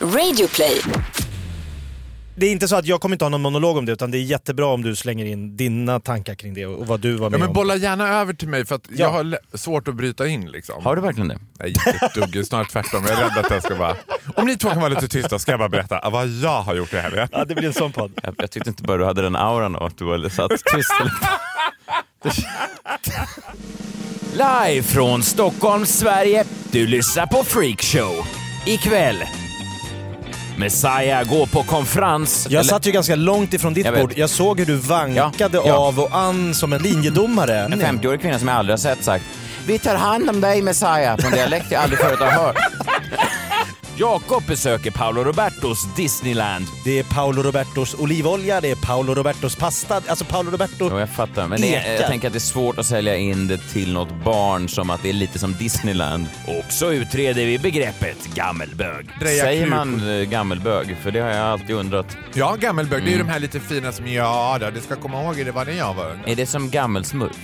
Radioplay. Det är inte så att jag kommer inte ha någon monolog om det utan det är jättebra om du slänger in dina tankar kring det och vad du var Ja, med men om. bolla gärna över till mig för att jag har svårt att bryta in. Liksom. Har du verkligen det? Nej, inte ett dugg. Snarare tvärtom. Jag är rädd att jag ska bara... Om ni två kan vara lite tysta ska jag bara berätta vad jag har gjort i helgen. Ja, det blir en sån podd. Jag, jag tyckte inte bara du hade den auran av att du var satt tyst. Live från Stockholm, Sverige. Du lyssnar på Freakshow. Ikväll. Messiah går på konferens. Jag Eller- satt ju ganska långt ifrån ditt Jag bord. Jag såg hur du vankade Ja, ja. av och an som en linjedomare. En 50-årig kvinna som jag aldrig har sett sagt Vi tar hand om dig Messiah på en dialekt jag aldrig förut har hört. Jakob besöker Paolo Robertos Disneyland. Det är Paolo Robertos olivolja, det är Paolo Robertos pasta. Alltså Paolo Roberto... Jo, jag fattar. Men det, Ekar. jag tänker att det är svårt att sälja in det till något barn som att det är lite som Disneyland. Och så utreder vi begreppet gammelbög. Dreja Säger kuk. man eh, gammelbög? För det har jag alltid undrat. Ja, gammelbög. Det är ju Mm. de här lite fina som ja, då, det ska komma ihåg det var när jag var. Är det som gammelsmurf?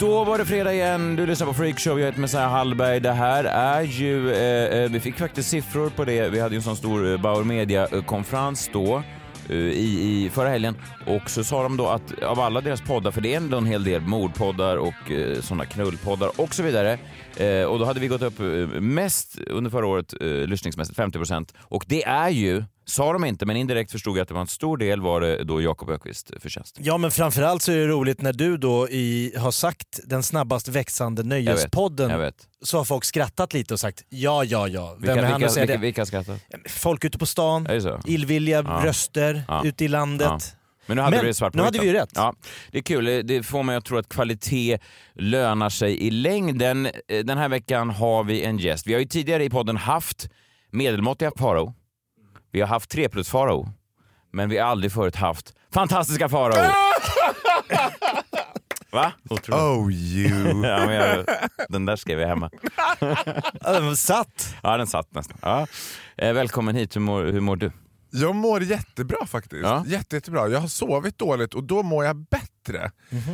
Då var det fredag igen, du lyssnar på Freakshow, jag heter Messiah Hallberg. Det här är ju, eh, eh, vi fick faktiskt siffror på det, vi hade ju en sån stor eh, Bauer Media-konferens då eh, i, i förra helgen. Och så sa de då att av alla deras poddar, för det är ändå en hel del mordpoddar och eh, sådana knullpoddar och så vidare eh, och då hade vi gått upp eh, mest under förra året eh, lyssningsmässigt, 50% och det är ju Sa de inte, men indirekt förstod jag att det var en stor del var det då Jakob Öqvist förtjänst. Ja men framförallt så är det roligt när du då i, har sagt den snabbast växande nöjespodden Jag vet. så har folk skrattat lite och sagt ja, ja, ja. Vem Vilka, är han vilka, vilka, vilka skrattar? Folk ute på stan, illvilliga Ja. röster Ja. ute i landet. Ja. Men nu hade Men vi det svart på nu hade vi ju rätt. Ja, det är kul. Det får mig att tro att kvalitet lönar sig i längden. Eh, Den här veckan har vi en gäst. Vi har ju tidigare i podden haft medelmåttiga Farao. Vi har haft 3 plus Farao. Men vi har aldrig förut haft fantastiska Farao. Va? Otroligt. Oh you. Ja, men jag, den där skrev jag hemma. Ja, den var satt. Ja, den satt nästan. Ja. Eh, välkommen hit. Hur mår, hur mår du? Jag mår jättebra faktiskt. Ja. Jätte, jättebra. Jag har sovit dåligt och då mår jag bättre.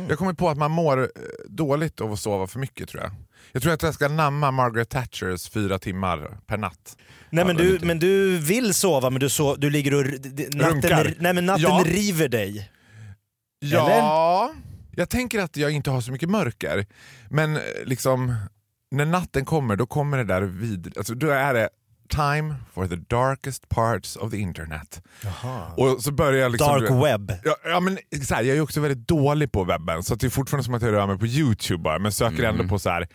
Jag kommer på att man mår eh, dåligt av att sova för mycket tror jag. Jag tror att jag ska namma Margaret Thatchers fyra timmar per natt. Nej men du, lite. men du vill sova men du, so du ligger och... Natten, nej, men natten Ja. river dig. Ja, jag tänker att jag inte har så mycket mörker. Men eh, liksom, när natten kommer, då kommer det där vid... Alltså, då är det time for the darkest parts of the internet. Och så börjar jag liksom... Dark web. Ja, ja, men så här, jag är också väldigt dålig på webben så att det är fortfarande som att jag rör mig på youtube bara men söker Mm. ändå på så här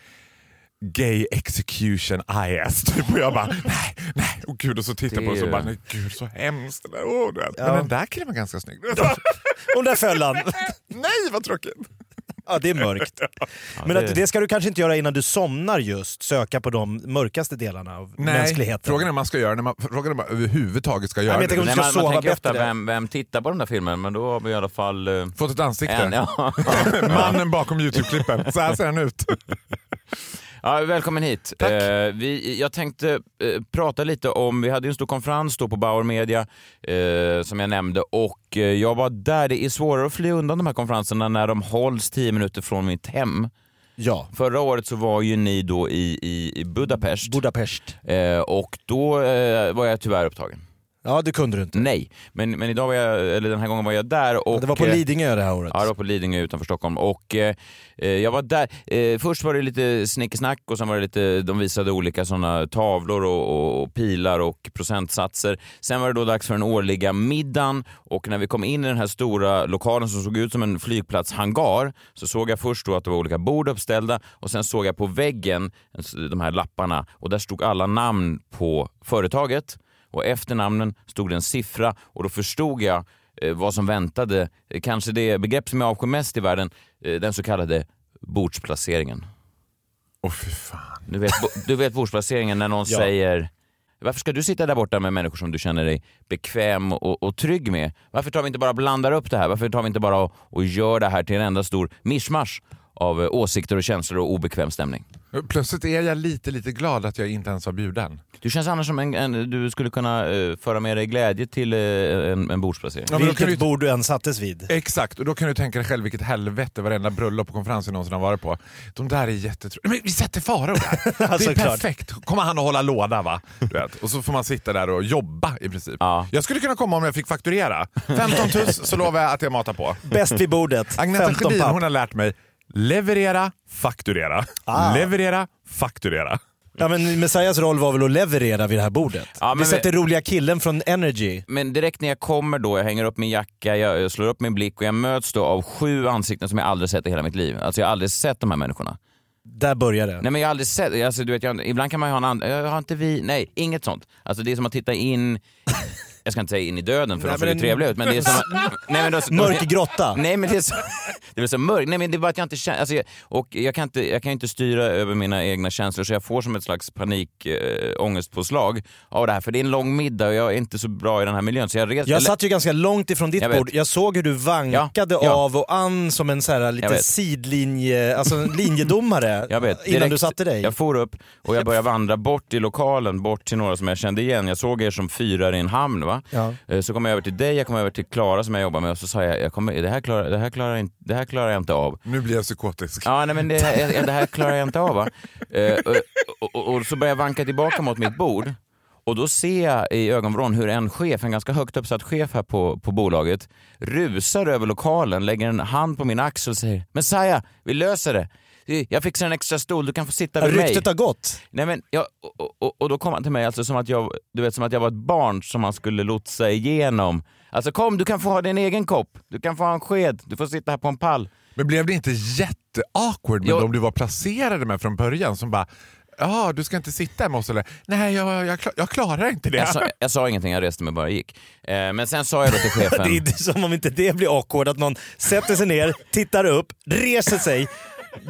gay execution IS typ och jag bara nej, nej, oh gud och så tittar jag på det och så bara nej gud så hemskt. Det där, oh, det. Ja. Men den där killen var ganska snygg. Och där föll han. nej vad tråkigt. Ja, det är mörkt. Men det- att det ska du kanske inte göra innan du somnar just, söka på de mörkaste delarna av Nej, mänskligheten. frågan är om man ska göra när man, frågan är om man överhuvudtaget ska göra tänker det. Nej, man, man tänker ofta vem, vem tittar på den där filmen, men då har vi i alla fall eh, Fått ett ansikte. en. Ja. Mannen bakom youtube-klippen. Så här ser han ut. Ja, välkommen hit. Tack. Eh, vi, jag tänkte eh, prata lite om, vi hade en stor konferens då på Bauer Media eh, som jag nämnde och eh, jag var där. Det är svårare att fly undan de här konferenserna när de hålls 10 minuter från mitt hem. Ja. Förra året så var ju ni då i, i, i Budapest Budapest. eh, och då eh, var jag tyvärr upptagen. Ja, det kunde du inte. Nej, men, men idag var jag, eller den här gången var jag där och... det var på eh, Lidingö det här året. Ja, det var på Lidingö utanför Stockholm. Och eh, eh, jag var där. Eh, först var det lite snickesnack och sen var det lite, de visade olika såna tavlor och, och, och pilar och procentsatser. Sen var det då dags för den årliga middagen och när vi kom in i den här stora lokalen som såg ut som en flygplatshangar så såg jag först då att det var olika bord uppställda och sen såg jag på väggen de här lapparna och där stod alla namn på företaget och efter namnen stod det en siffra och då förstod jag eh, vad som väntade. Eh, Kanske det begrepp som jag avskyr mest i världen, eh, den så kallade bordsplaceringen. Åh fy fan. Du vet, du vet bordsplaceringen när någon Ja. säger varför ska du sitta där borta med människor som du känner dig bekväm och, och trygg med? Varför tar vi inte bara blandar upp det här? Varför tar vi inte bara och, och gör det här till en enda stor mischmasch av eh, åsikter och känslor och obekväm stämning? Plötsligt är jag lite, lite glad att jag inte ens var bjuden. Du känns annars som en, en du skulle kunna uh, föra med dig glädje till uh, en, en bordsplacering. Ja, Vilket du... bord du än sattes vid. Exakt, och då kan du tänka dig själv vilket helvete varenda bröllop och konferens jag någonsin har varit på. De där är jättetråkiga. Men vi sätter Farao där! det är perfekt. Kommer han att hålla låda va? Du vet. Och så får man sitta där och jobba i princip. Ja. Jag skulle kunna komma om jag fick fakturera. 15 tusen så lovar jag att jag matar på. Bäst vid bordet. Agneta Sjödin hon har lärt mig leverera, fakturera. Ah. Leverera, fakturera. Ja men Messias roll var väl att leverera vid det här bordet? Ja, vi sätter vi... roliga killen från Energy. Men direkt när jag kommer då, jag hänger upp min jacka, jag slår upp min blick och jag möts då av sju ansikten som jag aldrig sett i hela mitt liv. Alltså jag har aldrig sett de här människorna. Där börjar det. Nej men jag har aldrig sett, alltså, du vet, jag, ibland kan man ju ha en annan, jag har inte vi, nej inget sånt. Alltså det är som att titta in jag ska inte säga in i döden för nej, de såg ju trevliga ut men det är som... nej, men då, Mörk grotta? Nej men det är så, det är så mörkt, nej men det är bara att jag inte känner, alltså, och jag kan inte, jag kan inte styra över mina egna känslor så jag får som ett slags panikångestpåslag äh, av det här för det är en lång middag och jag är inte så bra i den här miljön så jag res, Jag satt ju ganska långt ifrån ditt jag bord, jag såg hur du vankade ja, ja. av och an som en så här, lite sidlinje, alltså linjedomare jag vet. innan du satte dig. Jag for upp och jag började vandra bort i lokalen, bort till några som jag kände igen. Jag såg er som fyrar i en hamn va? Va? Ja. Eh, så kom jag över till dig, jag kom över till Klara som jag jobbar med och så sa jag, jag kommer, det, här klarar, det, här klarar inte, det här klarar jag inte av. Nu blir jag psykotisk. Ja, nej, men det, det här klarar jag inte av. Va? Eh, och, och, och så börjar jag vanka tillbaka mot mitt bord och då ser jag i ögonvrån hur en chef, en ganska högt uppsatt chef här på, på bolaget, rusar över lokalen, lägger en hand på min axel och säger “Messiah, vi löser det” jag fixar en extra stol, du kan få sitta vid mig. Ryktet har gått. Nej, men, jag, och, och, och, då kom han till mig alltså som att, jag, du vet, som att jag var ett barn som man skulle lotsa igenom. Alltså kom, du kan få ha din egen kopp, du kan få ha en sked, du får sitta här på en pall. Men blev det inte jätteawkward med de du var placerade med från början som bara Jaha, du ska inte sitta med oss eller? Nej, jag, jag, jag klarar inte det. Jag sa, jag sa ingenting, jag reste mig och bara gick. Eh, men sen sa jag då till chefen... det är som om inte det blir awkward att någon sätter sig ner, tittar upp, reser sig,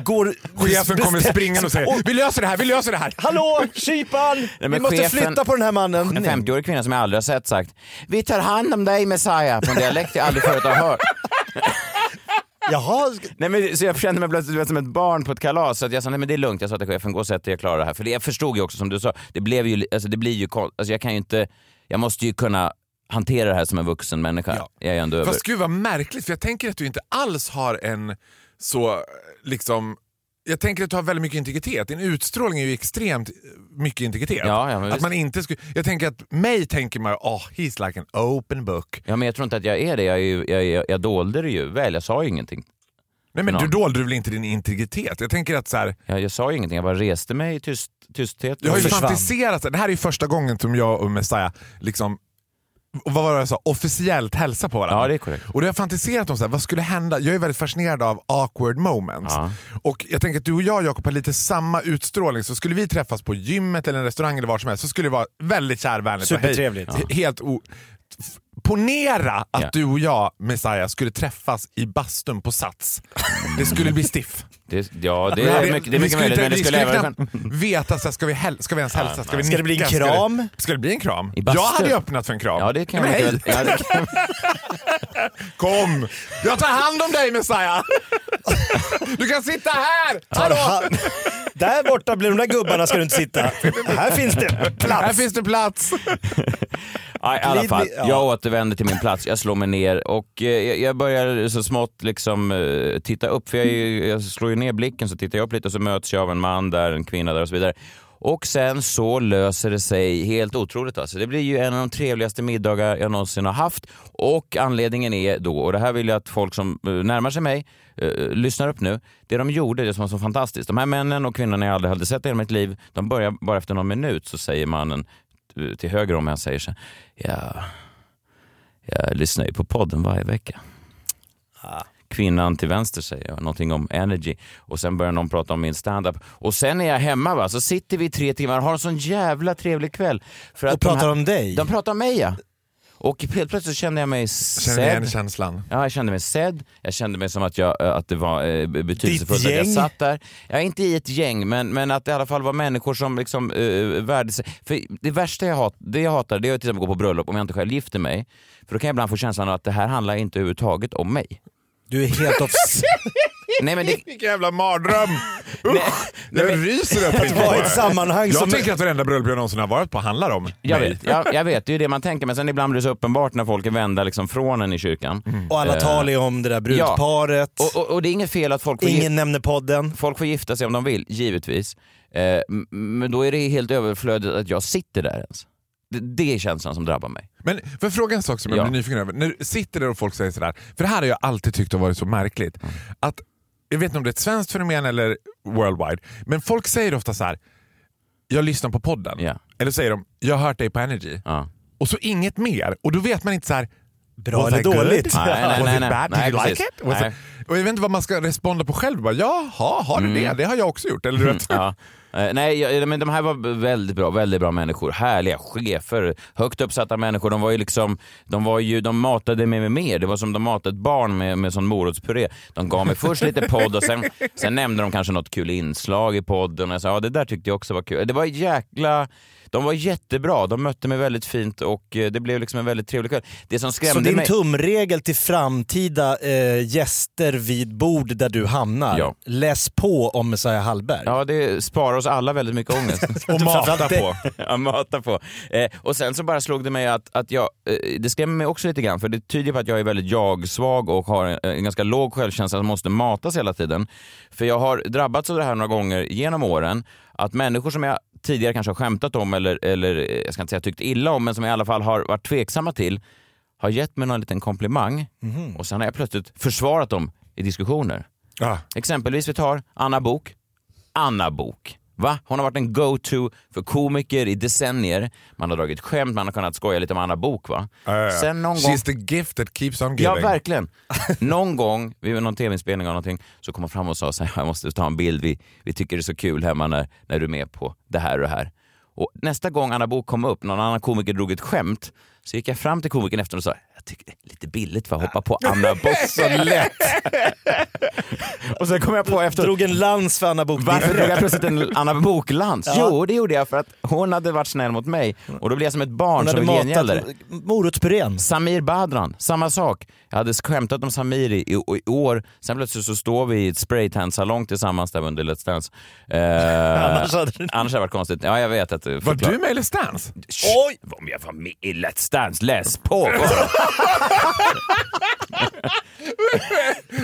går... Chefen kommer springande och säger vi löser det här, vi löser det här. Hallå, kyparen! Vi måste chefen, flytta på den här mannen. En 50-årig kvinna som jag aldrig har sett sagt vi tar hand om dig Messiah på en dialekt jag aldrig förut har hört. Jaha. Nej, men, så jag kände mig plötsligt som ett barn på ett kalas. Så att jag sa nej men det är lugnt, jag sa till chefen gå och sätt dig, jag klarar det här. För det, jag förstod ju också som du sa, det blev ju, alltså, det blir ju, alltså, jag kan ju inte, jag måste ju kunna hantera det här som en vuxen människa. Ja. Jag är ändå över. Fast gud vad märkligt, för jag tänker att du inte alls har en så liksom jag tänker att du har väldigt mycket integritet. Din utstrålning är ju extremt mycket integritet. Ja, ja, att man inte skulle, jag tänker att mig tänker man, oh, he's like an open book. Ja, men jag tror inte att jag är det. Jag, är jag, jag, jag dolde det ju väl, jag sa ju ingenting. Nej men du dolde väl inte din integritet? Jag tänker att så här, ja, Jag sa ju ingenting, jag bara reste mig i tyst, tysthet. Jag har ju fantiserat, det här är ju första gången som jag och Messiah liksom vad var det jag sa, officiellt hälsa på varandra. Ja, det är korrekt. Och då har jag fantiserat om så här, vad skulle hända. Jag är väldigt fascinerad av awkward moments. Ja. Och jag tänker att du och jag Jakob har lite samma utstrålning. Så skulle vi träffas på gymmet eller en restaurang eller var som helst så skulle det vara väldigt kärvänligt. Supertrevligt. Ja. Helt Ponera att ja. du och jag, Messiah, skulle träffas i bastun på Sats. Det skulle bli stiff. Det, ja, det är mycket, det är mycket möjligt. Men det skulle, skulle även... veta, så ska, vi häl, ska vi ens hälsa? Ja, ska, vi ska det bli en kram? Ska det, ska det bli en kram? Jag hade öppnat för en kram. Ja, det kan men hej! Ja, det kan... Kom! Jag tar hand om dig Messiah! Du kan sitta här! Hallå! Där borta blir de där gubbarna ska du inte sitta. Här finns det plats. Här finns det plats. Ja, I alla fall, jag återvänder till min plats, jag slår mig ner och eh, jag börjar så smått liksom eh, titta upp, för jag, jag slår ju ner blicken så tittar jag upp lite och så möts jag av en man där, en kvinna där och så vidare. Och sen så löser det sig helt otroligt. Alltså. Det blir ju en av de trevligaste middagar jag någonsin har haft. Och anledningen är då, och det här vill jag att folk som eh, närmar sig mig uh, lyssnar upp nu. Det de gjorde, det som var så fantastiskt. De här männen och kvinnorna jag aldrig hade sett i hela mitt liv, de börjar bara efter någon minut så säger mannen eh, till höger om mig, han säger så ja, jag lyssnar ju på podden varje vecka. Ah kvinnan till vänster säger någonting om energy och sen börjar någon prata om min standup. Och sen är jag hemma va, så sitter vi i tre timmar och har en sån jävla trevlig kväll. För att och pratar här, om dig? De pratar om mig ja. Och helt plötsligt kände jag mig sedd. Känner igen känslan? Ja, jag kände mig sedd. Jag kände mig som att, jag, eh, att det var eh, betydelsefullt att jag satt där. Jag är inte i ett gäng, men, men att det i alla fall var människor som liksom uh, värde sig. För det värsta jag, hat, det jag hatar det är att till exempel gå på bröllop om jag inte själv gifter mig. För då kan jag ibland få känslan av att det här handlar inte överhuvudtaget om mig. Du är helt off... Nej, men det... Vilken jävla mardröm! Usch, jag men... ryser upp Att vara i ett sammanhang jag som... tänker att varenda bröllop jag någonsin har varit på handlar om jag mig. Vet, jag, jag vet, det är ju det man tänker, men sen ibland blir det så uppenbart när folk är vända liksom från en i kyrkan. Mm. Och alla tal är om det där brudparet. Ja. Och, och, och, det är inget fel att folk får... Ingen nämner podden. Folk får gifta sig om de vill, givetvis. Eh, men då är det helt överflödigt att jag sitter där ens. Det, det är känslan som drabbar mig. Men för fråga en sak som jag ja. blir nyfiken över. När du sitter där och folk säger sådär, för det här har jag alltid tyckt har varit så märkligt. Mm. Att, jag vet inte om det är ett svenskt fenomen eller worldwide, men folk säger ofta så här. jag lyssnar på podden. Yeah. Eller säger de, jag har hört dig på Energy. Uh. Och så inget mer. Och då vet man inte så här, Bra eller dåligt? Nej, nej, Was nej, it bad? Did you like it? Och jag vet inte vad man ska responda på själv. Bara, Jaha, har du mm. det? Det har jag också gjort. Eller, du vet. ja. Eh, nej, men de här var väldigt bra, väldigt bra människor. Härliga chefer, högt uppsatta människor. De var ju liksom, de, var ju, de matade mig med mer. Det var som de matade ett barn med, med sån morotspuré. De gav mig först lite podd och sen, sen nämnde de kanske något kul inslag i podden. Och jag sa, ja det där tyckte jag också var kul. Det var jäkla de var jättebra, de mötte mig väldigt fint och eh, det blev liksom en väldigt trevlig kväll. Det som skrämde Så din mig... tumregel till framtida eh, gäster vid bord där du hamnar, ja. läs på om Messiah Hallberg. Ja, det sparar oss alla väldigt mycket ångest. och mata på. ja, mata på. Eh, och sen så bara slog det mig att, att jag, eh, det skrämmer mig också lite grann för det tyder på att jag är väldigt jag-svag och har en, en ganska låg självkänsla som måste matas hela tiden. För jag har drabbats av det här några gånger genom åren, att människor som jag tidigare kanske har skämtat om eller, eller jag ska inte säga tyckt illa om, men som jag i alla fall har varit tveksamma till, har gett mig någon liten komplimang mm. och sen har jag plötsligt försvarat dem i diskussioner. Ah. Exempelvis vi tar Anna Bok. Anna Bok. Va? Hon har varit en go-to för komiker i decennier. Man har dragit skämt, man har kunnat skoja lite om Anna Bok va? Ja. Sen någon She's gång... the gift that keeps on giving. Ja, verkligen. någon gång vid någon tv-inspelning av någonting så kom hon fram och sa så här, jag måste ta en bild, vi, vi tycker det är så kul hemma när, när du är med på det här och det här. Och nästa gång Anna Bok kom upp, någon annan komiker drog ett skämt, så gick jag fram till komikern efter och sa jag tycker det är lite billigt för att hoppa på Anna Bok så lätt. och sen kom jag på efter... Drog en lans för Anna Bok. Varför drog jag plötsligt en Anna Bok-lans? Ja. Jo, det gjorde jag för att hon hade varit snäll mot mig och då blev jag som ett barn som gengäldare. Morotspurén. Samir Badran, samma sak. Jag hade skämtat om Samir i, i, i år, sen plötsligt så står vi i ett spraytan-salong tillsammans där under Let's Dance. Eh, annars, hade det... annars hade det varit konstigt. Ja, jag vet att... Var du med i Let's Dance? Oj! Om jag var med i Let's Dance, läs på!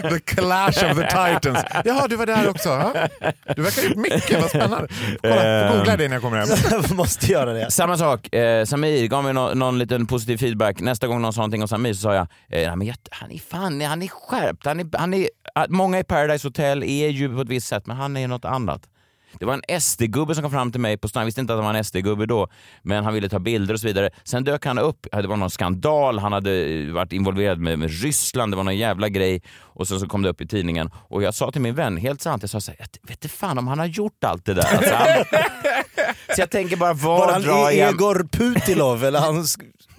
The clash of the titans. Jaha, du var där också. Ja? Du verkar ha gjort mycket, vad spännande. Kolla, googla det när jag kommer hem. Jag måste göra det. Samma sak, eh, Samir gav mig no någon liten positiv feedback. Nästa gång någon sa någonting om Samir så sa jag, eh, men jag han är fan, han är skärpt. Han är, han är, många i Paradise Hotel är ju på ett visst sätt, men han är något annat. Det var en SD-gubbe som kom fram till mig på stan. Jag visste inte att han var en SD-gubbe då, men han ville ta bilder och så vidare. Sen dök han upp. Det var någon skandal. Han hade varit involverad med, med Ryssland. Det var någon jävla grej. Och sen så kom det upp i tidningen. Och jag sa till min vän, helt sant, jag sa så här, jag vet inte fan om han har gjort allt det där. Alltså, han... så jag tänker bara, var, var han drar jag... Egor Putilov eller han,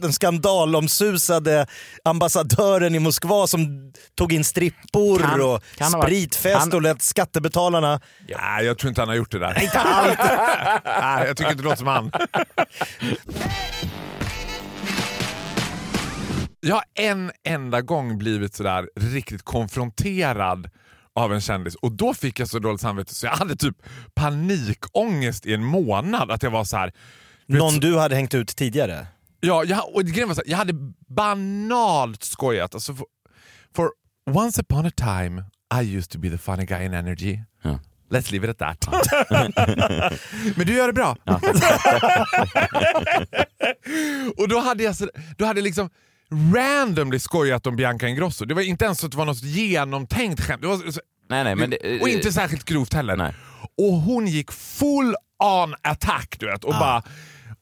den skandalomsusade ambassadören i Moskva som tog in strippor kan, och kan spritfest han... och lät skattebetalarna... Ja, jag tror inte han har gjort det där. inte allt! Nej, jag tycker inte det låter som han. Jag har en enda gång blivit sådär riktigt konfronterad av en kändis och då fick jag så dåligt samvete så jag hade typ panikångest i en månad. Att jag var så här, Någon vet, du hade hängt ut tidigare? Ja, jag, och grejen var så här, jag hade banalt skojat. Alltså for, for, once upon a time I used to be the funny guy in energy. Ja. Let's leave it at that. Men du gör det bra. Ja. och då hade jag, så, då hade jag liksom randomly skojat om Bianca Ingrosso. Det var inte ens så att det var något genomtänkt skämt. Det var så, nej, nej, men det, och inte särskilt grovt heller. Nej. Och hon gick full on attack du vet och ah. bara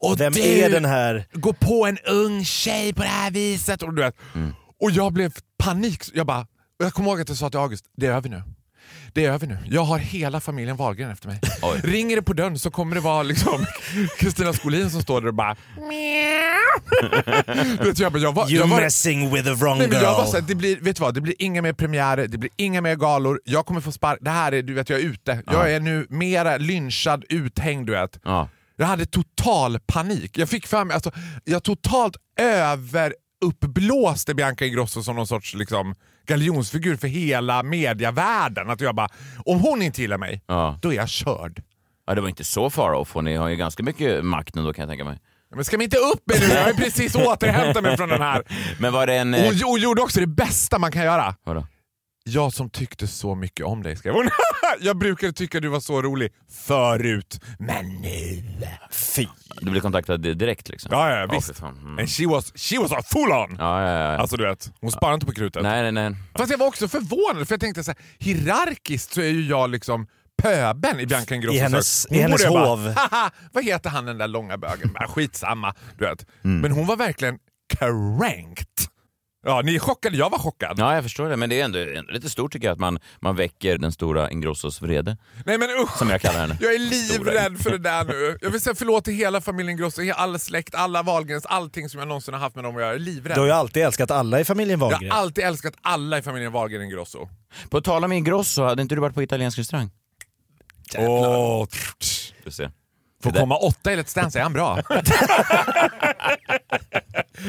och Vem du är den här? går på en ung tjej på det här viset. Och, du vet. Mm. och jag blev panik. Jag, bara, jag kommer ihåg att jag sa till August, det är över nu. Det är över nu. Jag har hela familjen Wahlgren efter mig. Oj. Ringer det på dörren så kommer det vara liksom Kristina Skolin som står där och bara vet, jag, jag var, You're jag var, messing with the wrong nej, girl. Jag var så här, det, blir, vet du vad, det blir inga mer premiärer, det blir inga mer galor, jag kommer få spark. Det här är, du vet jag är ute. Ja. Jag är nu mera lynchad, uthängd du vet. Ja. Jag hade total panik. Jag fick mig, alltså, jag totalt överuppblåste Bianca Ingrosso som någon sorts liksom, galjonsfigur för hela mediavärlden. Att jag bara, om hon inte gillar mig, Ja. då är jag körd. ja, det var inte så far off och ni har ju ganska mycket makt ändå kan jag tänka mig. Men ska vi inte upp mig nu? Jag har precis återhämtat mig från den här. Men var det en... eh, Hon, hon gjorde också det bästa man kan göra. Vadå? Jag som tyckte så mycket om dig, skrev hon. Jag brukade tycka du var så rolig förut, men nu... Fy. Du blev kontaktad direkt liksom? Ja, ja, visst. fan. Mm. And she was, she was a full on! Ja, ja, ja. Alltså du vet, hon sparar inte på krutet. Nej, nej, nej. Fast jag var också förvånad för jag tänkte så här, hierarkiskt så är ju jag liksom pöben i Bianca Ingrossos I hennes- i hennes bara, hov. Haha, vad heter han den där långa bögen? Bara, skitsamma. Du vet. Mm. Men hon var verkligen cranked. Ja, ni är chockade, jag var chockad. Ja, jag förstår det. Men det är ändå, ändå lite stort tycker jag att man, man väcker den stora Ingrossos vrede. Nej men usch! Som jag kallar henne. Jag är livrädd för det där nu. Jag vill säga förlåt till hela familjen Grosso, all släkt, alla Wahlgrens, allting som jag någonsin har haft med dem att göra. Jag är livrädd. Du har ju alltid älskat alla i familjen Jag Wahlgren. har alltid älskat alla i familjen Wahlgren Ingrosso. På tal om Ingrosso, hade inte du varit på italiensk restaurang? Åh, Du ser. Får komma åtta i Let's Dance, är han bra?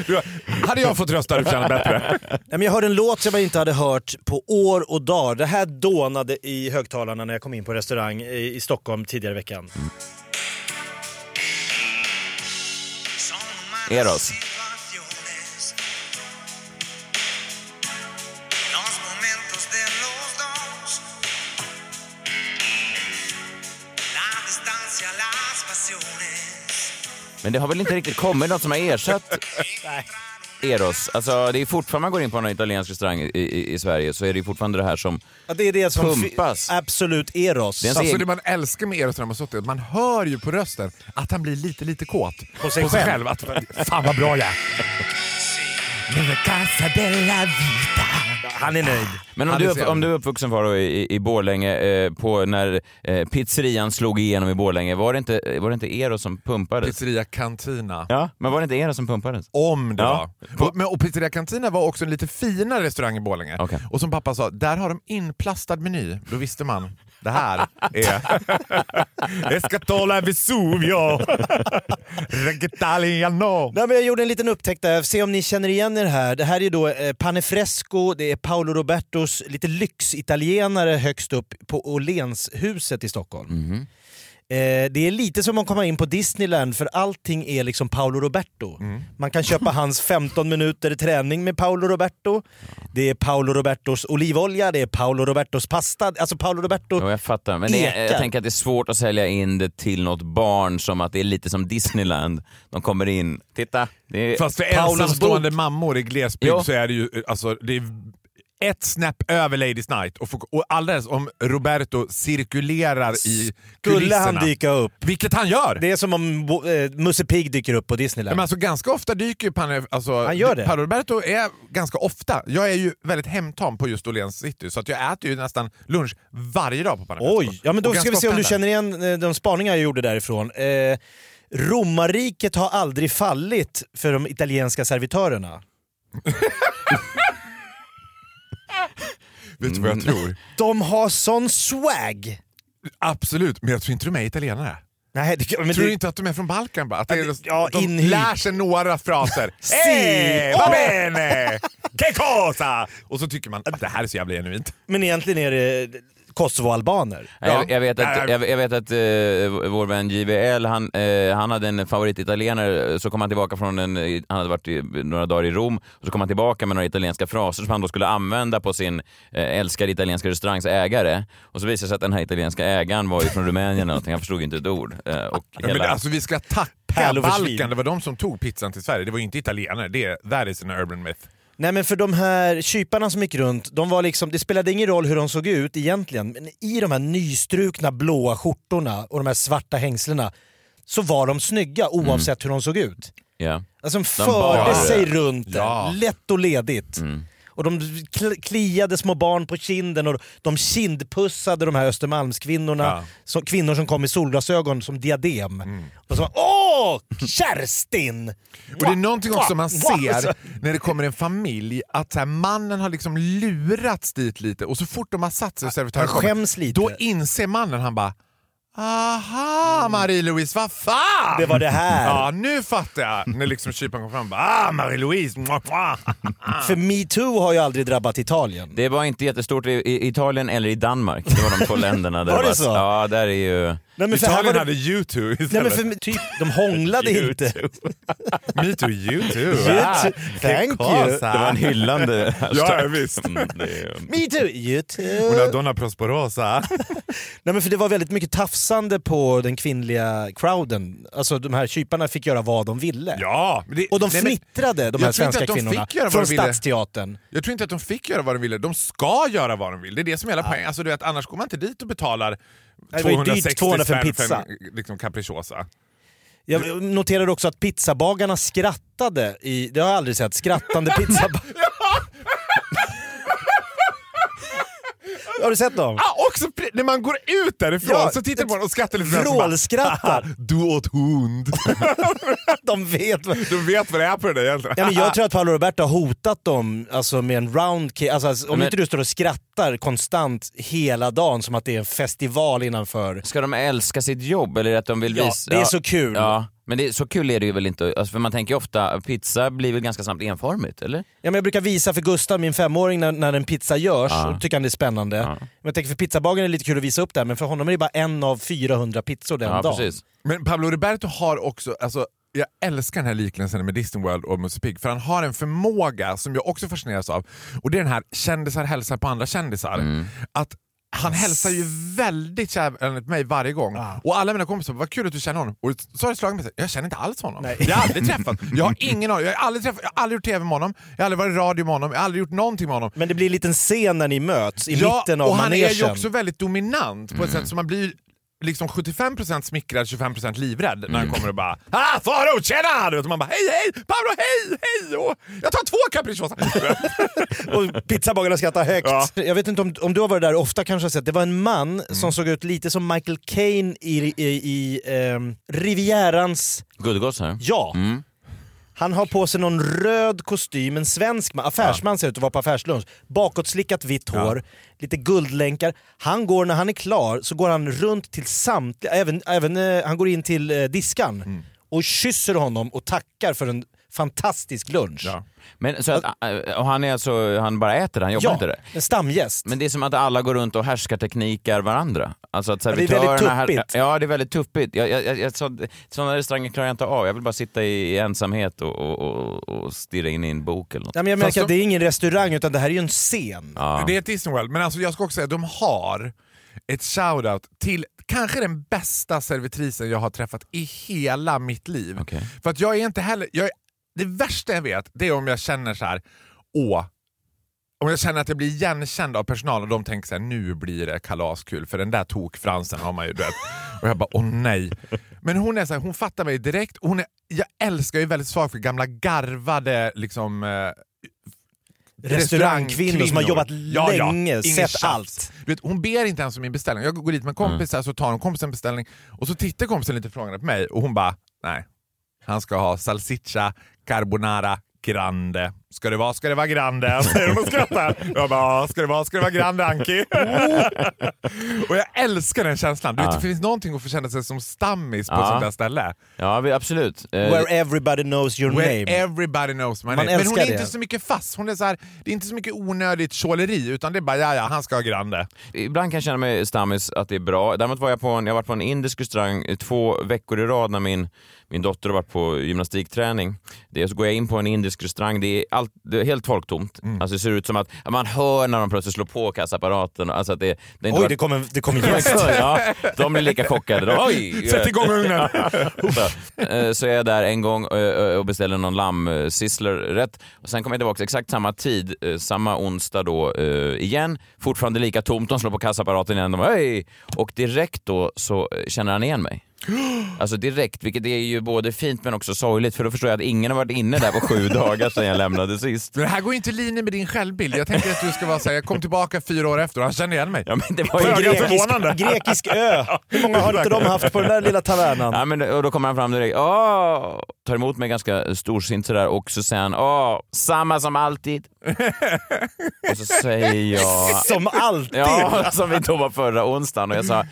Du, hade jag fått rösta hade du förtjänat bättre. Nej, men jag hörde en låt som jag inte hade hört på år och dagar. Det här dånade i högtalarna när jag kom in på restaurang i, i Stockholm tidigare i veckan. Eros. Men det har väl inte riktigt kommit något som har ersatt Eros? Alltså, det är fortfarande, man går in på en italiensk restaurang i, i, i Sverige så är det ju fortfarande det här som... Ja, det är det som Pumpas. absolut Eros. Det Alltså egen- det man älskar med Eros Ramazzotti är att man hör ju på rösten att han blir lite, lite kåt. På sig själv. Att, fan vad bra jag är. Han är nöjd. Men om Han du, om du är uppvuxen Faro i, i, i Borlänge, eh, på när eh, pizzerian slog igenom i Borlänge, var det inte, var det inte Eros som pumpades? Pizzeria Cantina. Ja, men var det inte Eros som pumpades? Om det Ja. var. Och, men, och Pizzeria Cantina var också en lite finare restaurang i Borlänge. Okej. Och som pappa sa, där har de inplastad meny. Då visste man, det här är Escatola Vesuvio. Nej, men jag gjorde en liten upptäckt där, se om ni känner igen er här. Det här är då eh, Panefresco, det är Paolo Robertos lite lyxitalienare högst upp på Åhlénshuset i Stockholm. Eh, det är lite som att komma in på Disneyland för allting är liksom Paolo Roberto. Man kan köpa hans 15 minuter träning med Paolo Roberto. Det är Paolo Robertos olivolja, det är Paolo Robertos pasta. Alltså Paolo Roberto... Ja, jag fattar. Men det, Ekar. jag tänker att det är svårt att sälja in det till något barn som att det är lite som Disneyland. De kommer in, titta. Det är Fast för Paulos ensamstående bok. mammor i glesbygd Jo. så är det ju alltså, det är ett snäpp över Ladies Night. Och, få- och alldeles om Roberto cirkulerar i Skulle kulisserna. han dyka upp? Vilket han gör! Det är som om eh, Musse Pigg dyker upp på Disneyland. Men alltså, ganska ofta dyker ju Panne, alltså, Han gör det. Paolo Roberto är ganska ofta. Jag är ju väldigt hemtam på just Åhléns city så att jag äter ju nästan lunch varje dag på Panne Oj, ja men då ska vi se om du känner igen eh, de spaningar jag gjorde därifrån. Eh, Romarriket har aldrig fallit för de italienska servitörerna. Vet du vad jag tror? De har sån swag! Absolut, men jag tror inte de är italienare. Nej, det, men tror du det, inte att de är från Balkan bara? Att det är, Ja, det- ja, de inhyrt. lär sig några fraser. Si. Va bene! Che cosa! Och så tycker man att det här är så jävla genuint. men egentligen är det Kosovoalbaner. Nej, Jag, jag vet Ja. att, jag, jag vet att eh, vår vän JVL, han, eh, han hade en favorititalienare, så kom han tillbaka från en, han hade varit i, några dagar i Rom, och så kom han tillbaka med några italienska fraser som han då skulle använda på sin eh, älskade italienska restaurangs ägare. Och så visade det sig att den här italienska ägaren var ju från Rumänien eller någonting, han förstod inte ett ord. Eh, och Ja, men hela, det, alltså, vi ska tacka. Balkan, det var de som tog pizzan till Sverige. Det var ju inte italienare. Det, that is an urban myth. Nej men för de här kyparna som gick runt, de var liksom, det spelade ingen roll hur de såg ut egentligen, men i de här nystrukna blåa skjortorna och de här svarta hängslena så var de snygga oavsett hur de såg ut. ja. Alltså de De förde bar- sig runt Ja. lätt och ledigt. Mm. Och de kl- kliade små barn på kinden och de kindpussade de här Östermalmskvinnorna. Ja. Som, kvinnor som kom med solglasögon som diadem. Och så Åh! Kerstin! Och det är någonting också man ser Alltså, när det kommer en familj, att här, mannen har liksom lurats dit lite och så fort de har satt sig och servitören lite. då inser mannen, han bara Aha, Marie-Louise, vad fan! Det var det här. Ja, nu fattar jag. När liksom kyparen kom fram bara, ah, Marie-Louise. mwah, mwah." För metoo har ju aldrig drabbat Italien. Det var inte jättestort i, i Italien eller i Danmark. Det var de två länderna. Där Var det så? Ja, där är ju... Nej, men för Italien det- hade YouTube Nej istället. men för typ, de hånglade inte. Me too, you too. You Ah, too. che Thank you. Det var en hyllande Ja, visst. Mm, är- Me too, you Una donna prosporosa. Nej men för det var väldigt mycket tafsande på den kvinnliga crowden. Alltså de här kyparna fick göra vad de ville. Ja, det, Och de nej, men fnittrade, de jag här tror inte svenska att de kvinnorna, fick göra vad från de ville. Stadsteatern. Jag tror inte att de fick göra vad de ville. De ska göra vad de vill. Det är det som är hela poängen. Alltså, du vet, annars går man inte dit och betalar Det var ju dyrt, 260 200 för en pizza. en liksom, capricciosa. Jag noterade också att pizzabagarna skrattade, i, det har jag aldrig sett, skrattande pizzabagare. Har du sett dem? Ah, också när man går ut därifrån Ja, så tittar man på den och skrattar lite Vrålskrattar. Du åt hund. De vet vad... Du vet vad det är på det där egentligen. Ja, men jag tror att Paolo Roberto har hotat dem alltså, med en round kick. Alltså, alltså, om Men- inte du står och skrattar konstant hela dagen som att det är en festival innanför. Ska de älska sitt jobb eller att de vill Ja, visa... det är så kul. Ja, men det, så kul är det ju väl inte. Alltså, för man tänker ju ofta, pizza blir väl ganska snabbt enformigt, eller? Ja, men jag brukar visa för Gustav, min femåring, när, när en pizza görs. Ja. Och tycker han det är spännande. Ja. Men jag tänker för pizzabagaren är det lite kul att visa upp det här, men för honom är det bara en av 400 pizzor den Ja, dagen. precis. Men Pablo Roberto har också, alltså, jag älskar den här liknelsen med Disney World och Musse Pigg för han har en förmåga som jag också fascineras av och det är den här kändisar hälsar på andra kändisar. Mm. Att han hälsar ju väldigt kärvänligt mig varje gång. Och alla mina kompisar vad kul att du känner honom. Och så har det slagit mig, så jag känner inte alls honom. Nej. Jag har aldrig träffat Jag har ingen aning. Jag har aldrig, träffat, jag har aldrig gjort TV med honom, jag har aldrig varit i radio med honom, jag har aldrig gjort någonting med honom. Men det blir en liten scen när ni möts i Ja, mitten av och han manegen. är ju också väldigt dominant på ett Mm. sätt som man blir liksom 75% smickrad, 25% livrädd när han kommer och bara ah, Faro, tjena! Du vet, Och man bara hej hej, Pablo hej, hej! Och jag tar två capricciosa. Och pizzabagarna skrattar högt. Ja. Jag vet inte om, om du har varit där ofta kanske har sett, det var en man som såg ut lite som Michael Caine i, i, i ehm, Rivierans... Guldgoss här. Ja! Mm. Han har på sig någon röd kostym, en svensk man, affärsman ser ut att vara på affärslunch. Bakåtslickat vitt hår, lite guldlänkar. Han går, när han är klar, så går han runt till samtliga, även, även eh, han går in till eh, diskan Mm. och kysser honom och tackar för en fantastisk lunch. Ja. Men, så att, äh, och han är alltså, han bara äter, han jobbar inte där? en stamgäst. Men det är som att alla går runt och härskarteknikar varandra. Alltså att det är väldigt tuppigt. Ja, det är väldigt tuppigt. Jag, jag, jag, så, sådana restauranger klarar jag inte av. Jag vill bara sitta i, i ensamhet och, och, och, och stirra in i en bok eller något. Ja, men jag Fast märker att de- det är ingen restaurang utan det här är ju en scen. Ja. Det är Disney World, men alltså jag ska också säga att de har ett shout-out till kanske den bästa servitrisen jag har träffat i hela mitt liv. Okej. För att jag är inte heller... Jag är, det värsta jag vet det är om jag känner så här, åh, om jag känner att jag blir igenkänd av personal och de tänker så här, nu blir det kalaskul för den där tokfransen har man ju dött. Och jag bara, åh nej. Men hon är så här, hon fattar mig direkt. Hon är, jag älskar ju väldigt svag för gamla garvade liksom, eh, Restaurangkvinnor som har jobbat länge, Ingen sett tjafs. allt. Du vet, hon ber inte ens om min beställning. Jag går dit med en kompis här, så tar hon kompisen beställning och så tittar kompisen lite frågande på mig och hon bara, nej. Han ska ha salsiccia carbonara grande. Ska det vara, ska det vara grande? Säger hon och skrattar. Jag bara, "Ja, ska det vara, ska det vara grande Anki? och jag älskar den känslan. Du vet, Ja. det finns någonting att få känna sig som stammis på Ja. ett sånt där ställe. Ja, vi- absolut. Eh, Where everybody knows your Where name. everybody knows my Man name. Men hon är det. inte så mycket fast. Hon är så här, det är inte så mycket onödigt tjåleri utan det är bara ja, ja, han ska ha grande. Ibland kan jag känna mig stammis att det är bra. Däremot var jag på en, jag har varit på en indisk restaurang två veckor i rad när min, min dotter har varit på gymnastikträning. Det, så går jag in på en indisk restaurang, det är, allt, det är helt folktomt. Mm. Alltså det ser ut som att man hör när de plötsligt slår på kassaapparaten. Alltså det, det Oj, varit- det kommer det kom gäst. ja, de blir lika chockade. De, Oj! Sätt igång ugnen! Så, eh, så är jag där en gång eh, och beställer någon lammsisslerrätt. Och sen kommer jag tillbaka exakt samma tid, eh, samma onsdag då eh, igen. Fortfarande lika tomt, de slår på kassaapparaten igen. De Hej! Och direkt då så eh, känner han igen mig. Alltså direkt, vilket är ju både fint men också sorgligt för då förstår jag att ingen har varit inne där på sju dagar sedan jag lämnade sist. Men det här går ju inte i linje med din självbild. Jag tänker att du ska vara säga jag kom tillbaka fyra år efter och han kände igen mig. Ja, men det var ju grekisk- Grekisk, förvånande. grekisk ö. Hur många har inte de haft på den där lilla tavernan? Ja, men, och då kommer han fram direkt, Åh! tar emot mig ganska storsint sådär och så säger han Åh, samma som alltid. och så säger jag Som alltid! Ja, som vi var förra onsdagen och jag sa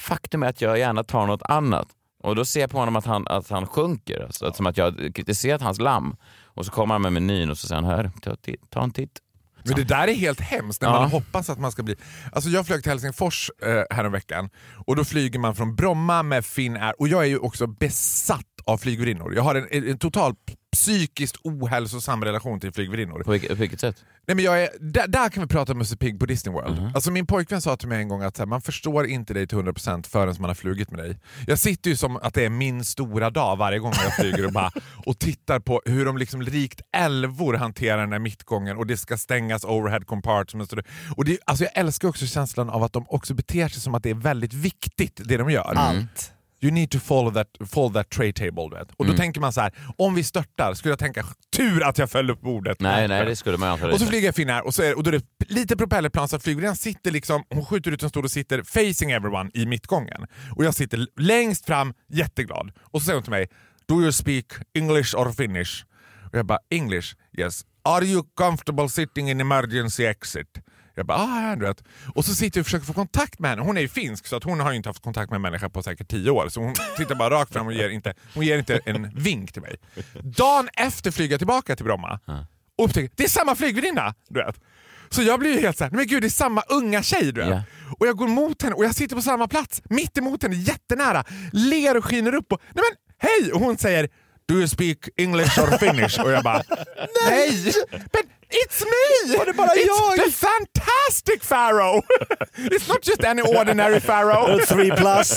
faktum är att jag gärna tar något annat. Och då ser jag på honom att han, att han sjunker, alltså, att, som att jag kritiserat hans lamm. Och så kommer han med menyn och så säger han, här, ta, ta en titt. Men det där är helt hemskt när Ja. man hoppas att man ska bli... Alltså jag flög till Helsingfors eh, häromveckan och då flyger man från Bromma med Finnair och jag är ju också besatt av flygvärdinnor. Jag har en, en total psykiskt ohälsosam relation till flygvärdinnor. På vilket, på vilket sätt? Nej, men jag är, där, där kan vi prata om Musse Pigg på Disney World. Mhm. Alltså min pojkvän sa till mig en gång att så här, man förstår inte dig till 100% förrän man har flugit med dig. Jag sitter ju som att det är min stora dag varje gång jag flyger och, bara, och tittar på hur de liksom rikt älvor hanterar den här mittgången och det ska stängas overhead compartments. Och det, och det, alltså jag älskar också känslan av att de också beter sig som att det är väldigt viktigt det de gör. Allt. You need to follow that, follow that tray table. Du vet. Och Mm. då tänker man så här, om vi störtar skulle jag tänka tur att jag föll upp bordet. Nej, nej, det skulle man antagligen Och så flyger jag Finnair och, så är, och då är det lite propellerplan så att flygvärdinnan sitter liksom, hon skjuter ut en stol och sitter facing everyone i mittgången. Och jag sitter längst fram jätteglad. Och så säger hon till mig, Do you speak English or Finnish? Och jag bara, English? Yes. Are you comfortable sitting in emergency exit? Jag bara, ah, du vet. Och så sitter jag och försöker få kontakt med henne. Hon är ju finsk så att hon har inte haft kontakt med en människa på säkert tio år. Så hon tittar bara rakt fram och ger inte, hon ger inte en vink till mig. Dagen efter flyger jag tillbaka till Bromma och upptäcker det är samma flygvärdinna. Du vet. Så jag blir ju helt såhär, men gud det är samma unga tjej du vet. Ja. Och jag går mot henne och jag sitter på samma plats, mitt emot henne, jättenära, ler och skiner upp och nej men hej! Och hon säger Do you speak English or Finnish? och jag bara nej! Men it's me! Var det bara it's jag? the fantastic Pharaoh! it's not just any ordinary Pharaoh! Three plus.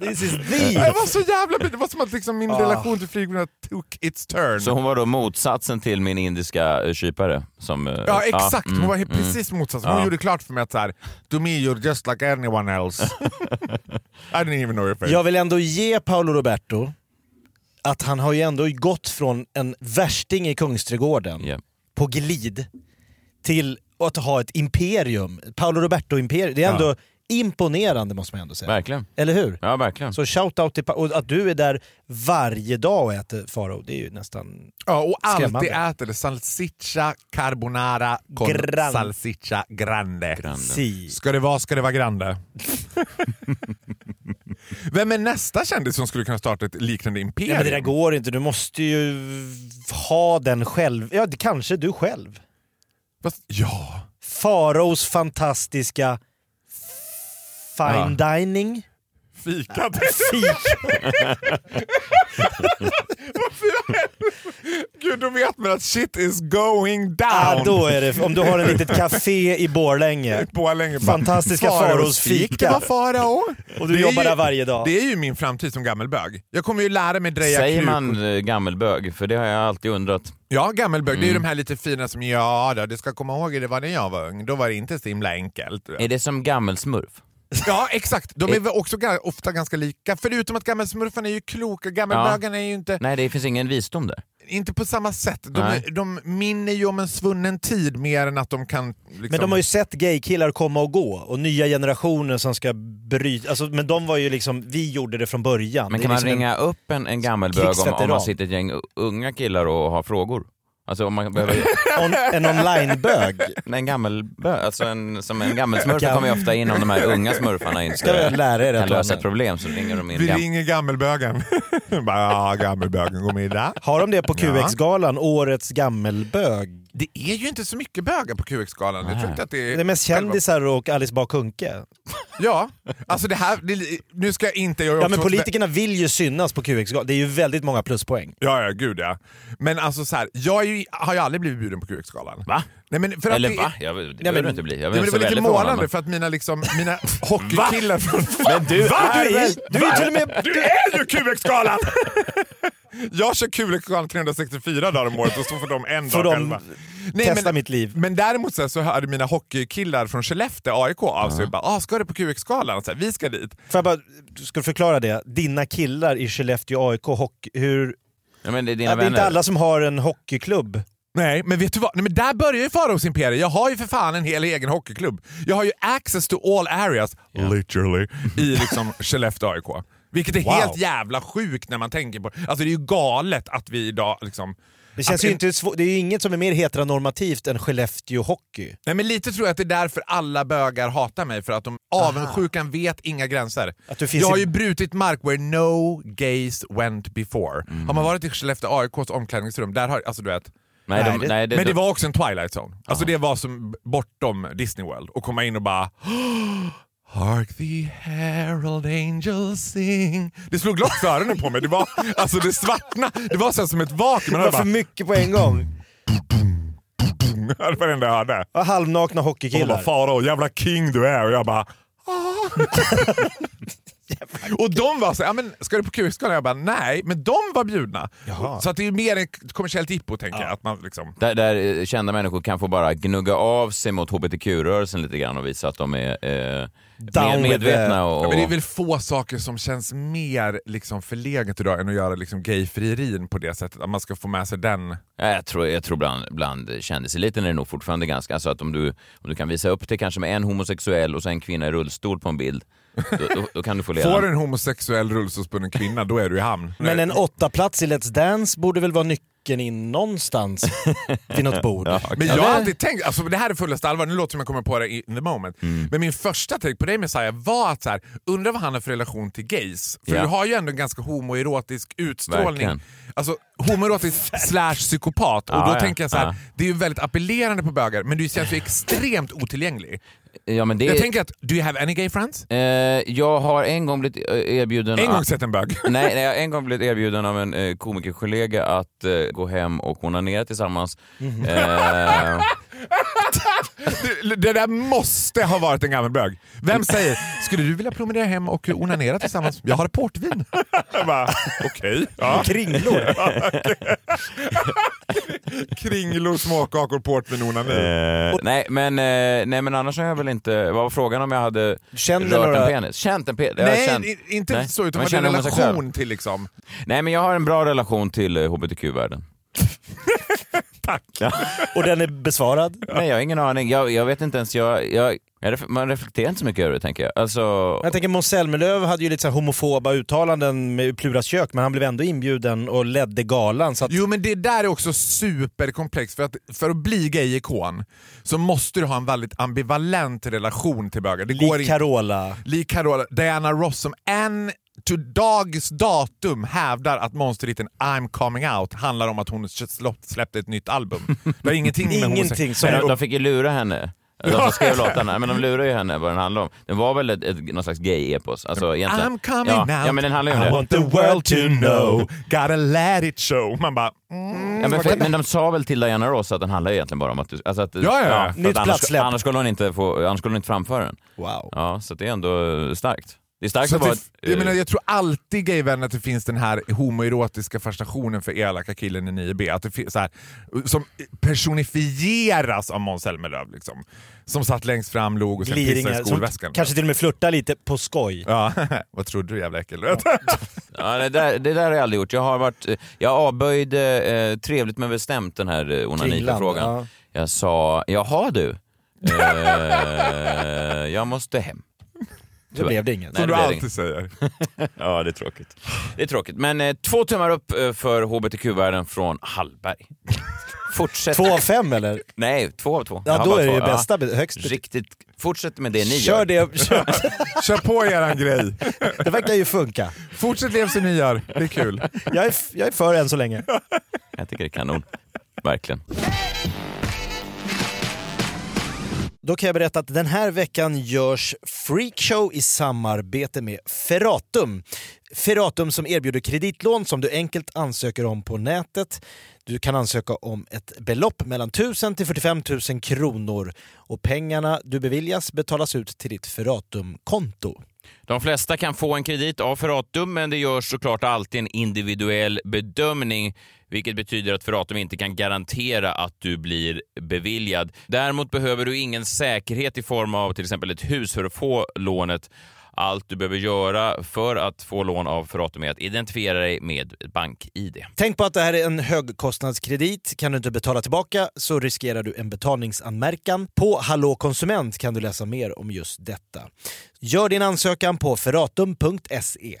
This is the. Jag var så jävla Det var som att liksom min relation till flygvärdinnan took its turn. Så hon var då motsatsen till min indiska eh, kypare? Som, eh, Ja exakt, mm, hon var helt precis motsatsen. Hon Ja. gjorde klart för mig att så här, to me you're just like anyone else. I didn't even know your face. Jag vill ändå ge Paolo Roberto att han har ju ändå gått från en värsting i Kungsträdgården Ja. på glid till att ha ett imperium. Paolo Roberto-imperium. Det är ändå imponerande måste man ändå säga. Verkligen. Eller hur? Ja, verkligen. Så shout-out till Pa- och att du är där varje dag och äter Faro, det är ju nästan... ja, och alltid äter det salsiccia carbonara con Gran- salsiccia grande. Grande. Si. Ska det vara ska det vara grande. Vem är nästa kändis som skulle kunna starta ett liknande imperium? Ja, men det där går inte, du måste ju ha den själv. Ja, kanske du själv. Fast, ja. Faraos fantastiska fine dining. Fika. Fika. Gud, då vet man att shit is going down. Ja, då är det, om du har ett litet café i Borlänge. Borlänge Fantastiska Faraos fika. Det var Farao. Och du Det är jobbar ju- där varje dag. Det är ju min framtid som gammelbög. Jag kommer ju lära mig dreja Säger kruk. man eh, gammelbög? För det har jag alltid undrat. Ja, gammelbög. Det är ju Mm. de här lite fina som, ja då, du ska komma ihåg det var när jag var ung. Då var det inte så himla enkelt. Är det som gammelsmurf? Ja, exakt. De är väl också ofta ganska lika. Förutom att gammelsmurfarna är ju kloka. Gammelbögarna är ju inte, Nej, det finns ingen visdom där. inte på samma sätt. De, Nej. de minner ju om en svunnen tid mer än att de kan... Liksom... Men de har ju sett gaykillar komma och gå och nya generationer som ska bryta. Alltså, men de var ju liksom, vi gjorde det från början. Men kan man liksom en- ringa upp en, en gammelbög om, om man sitter ett gäng unga killar och har frågor? Alltså om man behöver... on, en onlinebög? Nej, en gammelbög, alltså en, som en gammelsmurf kommer ju ofta in om de här unga smurfarna inte Ska lära er kan att lösa ett problem så ringer de in. Vi Gam- ringer gammelbögen. Bara, ja, gammelbögen, god middag. Har de det på Ja. QX-galan, årets gammelbög? Det är ju inte så mycket bögar på QX-galan. Jag tror inte att det är... Det är mest kändisar och Alice Bah Kuhnke. Ja, alltså det här... Det, nu ska jag inte... Jag Ja men politikerna vill ju synas på QX-galan, det är ju väldigt många pluspoäng. Ja, ja, gud ja. Men alltså så här, jag ju, har ju aldrig blivit bjuden på QX-galan. Va? Nej, men för att Eller det, va? Jag, det men- behöver du inte bli. Jag Nej, men det var lite målande för att mina, liksom, mina hockeykillar från... Men du Va? är Du är, väl... du är till och med... Du är ju QX-galan! jag kör QX-galan 364 dagar om året och så får de en dag de själva. testa men, mitt liv. Men däremot så, här, så hörde mina hockeykillar från Skellefteå, AIK, av sig och bara ah, “ska du på QX-galan?” så här, “Vi ska dit”. Får jag bara, ska du förklara det? Dina killar i Skellefteå AIK, hockey, hur... Ja, men det är dina Ja, det är inte alla som har en hockeyklubb. Nej, men vet du vad? Nej, men där börjar ju Faraos imperium. Jag har ju för fan en hel egen hockeyklubb. Jag har ju access to all areas, literally, i liksom Skellefteå AIK. Vilket är Wow. helt jävla sjukt när man tänker på Alltså det är ju galet att vi idag liksom... Det, känns att ju inte svå- det är ju inget som är mer heteronormativt än Skellefteå Hockey. Nej men lite tror jag att det är därför alla bögar hatar mig, för att de avundsjukan vet inga gränser. Att du finns jag har i- ju brutit mark where no gays went before. Har man varit i Skellefteå AIKs omklädningsrum, där har, alltså du vet, Nej, de, Nej, det- nej, det, men det var också en twilight zone. Alltså det var som bortom Disney World och komma in och bara Hark the herald angels sing. Det slog lock för öronen på mig. Det var, alltså det svartna, det var så som ett vakuum. Det var för mycket på en gång. det var det enda jag hörde. Och halvnakna Och de bara hockeykillar. “Farao, jävla king du är” och jag bara "Ah." Och de var så ja men ska du på QX-galan? Jag bara nej, men de var bjudna. Jaha. Så att det är mer ett kommersiellt jippo tänker jag. Att man liksom, Där, där eh, kända människor kan få bara gnugga av sig mot hbtq-rörelsen lite grann och visa att de är eh, mer medvetna. Och, Ja, men det är väl få saker som känns mer liksom förlegat idag än att göra liksom gayfrierin på det sättet. Att man ska få med sig den. Ja, Jag tror, jag tror bland, bland kändiseliten är det nog fortfarande ganska... Alltså att om du, om du kan visa upp det kanske med en homosexuell och sen en kvinna i rullstol på en bild, då, då, då kan du få leda. Får du en homosexuell rullstolsbunden kvinna, då är du i hamn. Men en åtta plats i Let's Dance borde väl vara nyckeln in någonstans till något bord. Men jag har alltid tänkt, alltså det här är fullaste allvar, nu låter det som jag kommer på det in the moment. Men min första take på dig Messiah var att så här, undra vad han har för relation till gays. För Ja. du har ju ändå en ganska homoerotisk utstrålning. Verkligen. Alltså homoerotisk slash psykopat. Och Ja, då ja, tänker jag så här, ja. det är ju väldigt appellerande på bögar men du känns ju extremt otillgänglig. Ja, men det, Jag tänker att, do you have any gay friends? eh, jag har en gång blivit eh, erbjuden... En att- gång sett en bög. Nej, nej, jag har en gång blivit erbjuden av en eh, komikerkollega att eh, gå hem och onanera tillsammans. Mhm. Eh, Det, det där måste ha varit en gammal bög. Vem säger, skulle du vilja promenera hem och onanera tillsammans? Jag har portvin. Okej. Ja. Kringlor. Kringlor, småkakor, portvin, onani. eh, nej, men, eh, nej, men annars har jag väl inte... Vad var frågan om jag hade Känner rört några- en penis? Känt en penis? Nej, känt- inte Nej, så, utan homosexuell. relation till liksom... Nej, men jag har en bra relation till eh, hbtq-världen. Tack. Ja. Och den är besvarad. Nej, jag har ingen aning. Jag, jag vet inte ens. Jag, jag, man reflekterar inte så mycket över det, tänker jag. Alltså, Jag tänker Måns Zelmerlöw hade ju lite så här homofoba uttalanden med Pluras kök men han blev ändå inbjuden och ledde galan. Så att, Jo men det där är också superkomplext för att för att bli gay-ikon så måste du ha en väldigt ambivalent relation till bögar. Det går lik. Carola. Lik Carola, Diana Ross som än to dags datum hävdar att monsterhitten I'm coming out handlar om att hon släpp- släppte ett nytt album. Det har ingenting med Ingenting som- de, de fick ju lura henne. De som skrev låtarna, men de lurade ju henne vad den handlade om. Den var väl ett, ett, någon slags gay-epos? Alltså, egentligen. I'm coming ja, out, Ja, men den handlar ju om I det. want the world to know, gotta let it show. Man bara... Mm, Ja, men, vad för, men de sa väl till Diana Ross att den handlar egentligen bara om att du... Alltså att, Ja, ja, ja. Nytt annars, annars, skulle hon inte få, annars skulle hon inte framföra den. Wow. Ja, så det är ändå starkt. Det är starkt Så att vara... jag, menar, jag tror alltid gayvänner att det finns den här homoerotiska fascinationen för elaka killen i 9B. Att det finns så här, som personifieras av Måns Zelmerlöw. Liksom. Som satt längst fram, log och sen pissade i skolväskan. kanske till och med flörtar lite på skoj. Ja, vad trodde du jävla äckel? Ja, det, där, det där har jag aldrig gjort. Jag har varit... Jag avböjde eh, trevligt men bestämt den här eh, onaniförfrågan. Ja. Jag sa, jaha du, eh, jag måste hem. Då blev det inget. Som du alltid säger. Ja, det är tråkigt. Det är tråkigt. Men eh, två tummar upp eh, för hbtq-världen från Hallberg. Fortsätt. Två av fem eller? Nej, två av två. Ja då är det ju bästa, högst Riktigt. Fortsätt med det ni Kör gör. det, kör. Kör på eran grej. det verkar ju funka. Fortsätt leva som ni gör, det är kul. Jag är, jag är för än så länge. Jag tycker det är kanon. Verkligen. Då kan jag berätta att den här veckan görs Freakshow i samarbete med Ferratum. Ferratum som erbjuder kreditlån som du enkelt ansöker om på nätet. Du kan ansöka om ett belopp mellan 1000 till 45 000 kronor och pengarna du beviljas betalas ut till ditt Ferratum-konto. De flesta kan få en kredit av Ferratum, men det görs såklart alltid en individuell bedömning, vilket betyder att Ferratum inte kan garantera att du blir beviljad. Däremot behöver du ingen säkerhet i form av till exempel ett hus för att få lånet. Allt du behöver göra för att få lån av Ferratum är att identifiera dig med bank-id. Tänk på att det här är en högkostnadskredit. Kan du inte betala tillbaka så riskerar du en betalningsanmärkan. På Hallå konsument kan du läsa mer om just detta. Gör din ansökan på ferratum.se.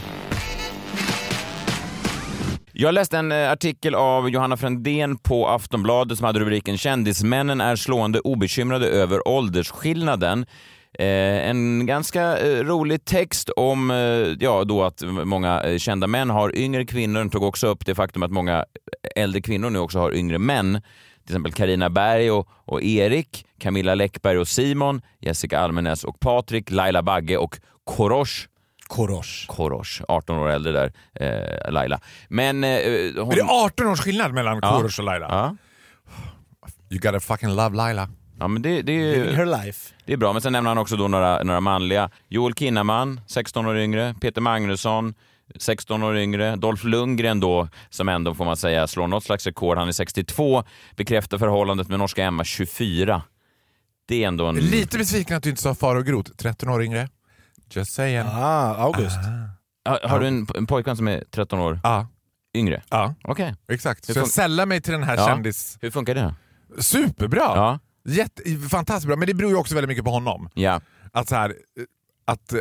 Jag läste en eh, artikel av Johanna Frändén på Aftonbladet som hade rubriken “Kändismännen är slående obekymrade över åldersskillnaden”. Eh, en ganska eh, rolig text om eh, ja, då att många eh, kända män har yngre kvinnor. Den tog också upp det faktum att många eh, äldre kvinnor nu också har yngre män. Till exempel Karina Berg och, och Erik, Camilla Läckberg och Simon, Jessica Almenäs och Patrik, Laila Bagge och Korosh Korosh. Korosh, 18 år äldre där, eh, Laila. Men... Eh, hon... Är det 18 års skillnad mellan Ja. Korosh och Laila? Ja, You gotta fucking love Laila. ja men det, det, är, her life. det är bra. Men sen nämner han också då några, några manliga. Joel Kinnaman, 16 år yngre. Peter Magnusson, 16 år yngre. Dolph Lundgren då, som ändå får man säga slår något slags rekord. Han är 62. Bekräftar förhållandet med norska Emma, 24. Det är ändå en... Lite besviken att du inte sa Farao Groth, 13 år yngre. Just saying. Ah, August. Har, har du en, en pojkvän som är 13 år Ja, yngre? ja, Okej. exakt. Så jag fun- sällar mig till den här Ja. kändis... Hur funkar det? Superbra! Ja. Jätte, fantastiskt bra, men det beror ju också väldigt mycket på honom. Ja. Att så här, eh, att, eh,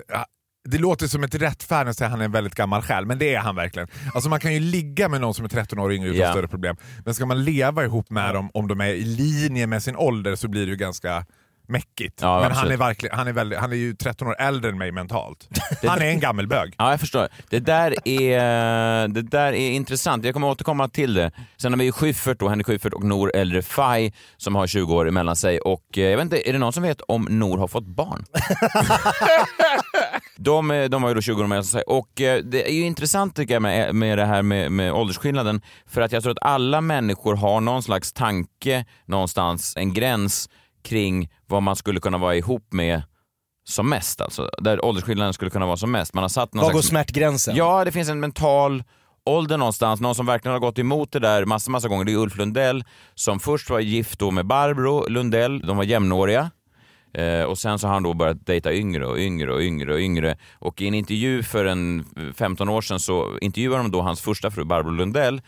det låter som ett rättfärdigt att säga att han är en väldigt gammal själ, men det är han verkligen. Alltså man kan ju ligga med någon som är 13 år yngre utan Ja. större problem. Men ska man leva ihop med dem om de är i linje med sin ålder så blir det ju ganska mäckigt. Ja, men han är, verkligen, han, är väldigt, han är ju 13 år äldre än mig mentalt. Han är en gammelbög. Ja, jag förstår. Det där är, det där är intressant. Jag kommer återkomma till det. Sen har vi ju Schyffert, då, Henrik Schyffert och Nour El Refai som har 20 år emellan sig. Och eh, jag vet inte, är det någon som vet om Nour har fått barn? de, eh, de har ju då 20 år emellan sig. Och eh, det är ju intressant tycker jag med, med det här med, med åldersskillnaden. För att jag tror att alla människor har någon slags tanke någonstans, en gräns kring vad man skulle kunna vara ihop med som mest. Alltså, där åldersskillnaden skulle kunna vara som mest. Man har satt någon Var går slags... smärtgränsen? Ja, det finns en mental ålder någonstans. Någon som verkligen har gått emot det där massa, massa gånger. Det är Ulf Lundell som först var gift då med Barbro Lundell. De var jämnåriga. Eh, och sen så har han då börjat dejta yngre och yngre och yngre och yngre. Och i en intervju för en 15 år sedan så intervjuade de då hans första fru Barbro Lundell.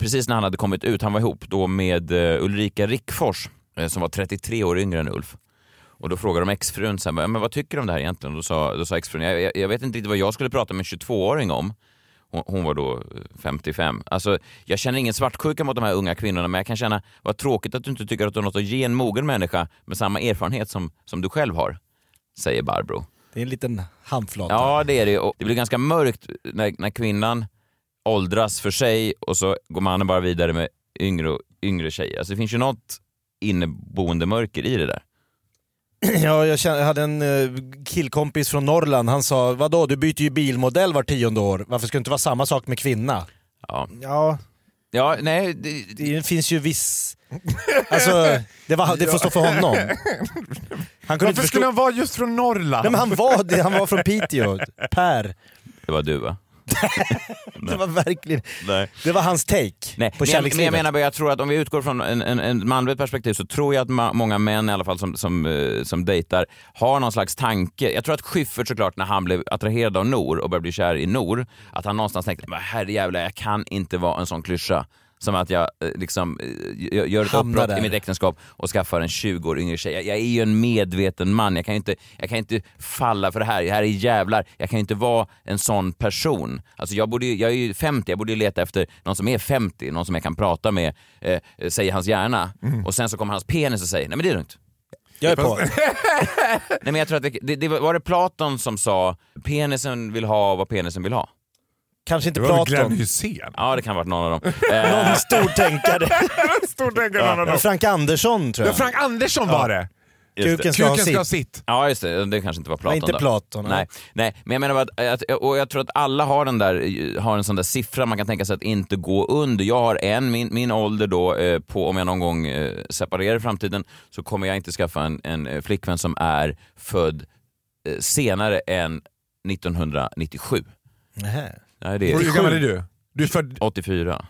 Precis när han hade kommit ut, han var ihop då med eh, Ulrika Rickfors som var 33 år yngre än Ulf. Och då frågade de exfrun, så här, "Ja, men vad tycker du om det här egentligen? Och då sa, då sa exfrun, jag, jag, vet inte riktigt vad jag skulle prata med en 22-åring om. Hon, hon var då eh, 55. Alltså, jag känner ingen svartsjuka mot de här unga kvinnorna, men jag kan känna, vad tråkigt att du inte tycker att du har något att ge en mogen människa med samma erfarenhet som, som du själv har, säger Barbro. Det är en liten handflata. Ja, det är det. Och det blir ganska mörkt när, när kvinnan åldras för sig och så går mannen bara vidare med yngre och yngre tjejer. Alltså, det finns ju något inneboende mörker i det där. Ja, jag, kände, jag hade en eh, killkompis från Norrland, han sa vadå du byter ju bilmodell var tionde år, varför ska det inte vara samma sak med kvinna? Ja, Ja, ja nej, det, det finns ju viss... Alltså, det, var, det får stå för honom. Han kunde inte Varför förstå... skulle han vara just från Norrland? Nej, men han, var, han var från Piteå, Per. det var du va? Det var verkligen... Nej. Det var hans take Nej, på men jag, men kärlekslivet. jag menar jag tror att om vi utgår från en, en, en manligt perspektiv så tror jag att ma- många män i alla fall som, som, eh, som dejtar har någon slags tanke. Jag tror att Schyffert såklart när han blev attraherad av Nor och började bli kär i Nor, att han någonstans tänkte herrejävlar jag kan inte vara en sån klyscha. Som att jag eh, liksom, eh, gör- ett uppbrott där. i mitt äktenskap och skaffar en 20 år yngre tjej. Jag, jag är ju en medveten man, jag kan ju inte, jag kan inte falla för det här. Det här är jävlar, jag kan ju inte vara en sån person. Alltså jag, borde, jag är ju 50, jag borde ju leta efter någon som är 50, någon som jag kan prata med, eh, säger hans hjärna. Och sen så kommer hans penis och säger, nej men det är lugnt. Jag är på. Nej men jag tror att det, det, det var var det Platon som sa, penisen vill ha vad penisen vill ha. Kanske inte Det var väl Glenn Platon. Hysén? Ja det kan ha varit någon av dem. Eh, Någon stortänkare. Stor tänkare någon av dem. Frank Andersson tror Ja, jag. Frank Andersson var det! Kuken ska ha Kuken ska ha sitt. Ja just det, det kanske inte var Platon Nej, inte. Platon. Nej, nej, men jag menar bara att, och jag tror att alla har, den där, har en sån där siffra man kan tänka sig att inte gå under. Jag har en, min, min ålder då, eh, på om jag någon gång eh, separerar i framtiden så kommer jag inte skaffa en, en eh, flickvän som är född eh, senare än 1997. Nähä. Nej, det är hur gammal är du? Du är född... 84.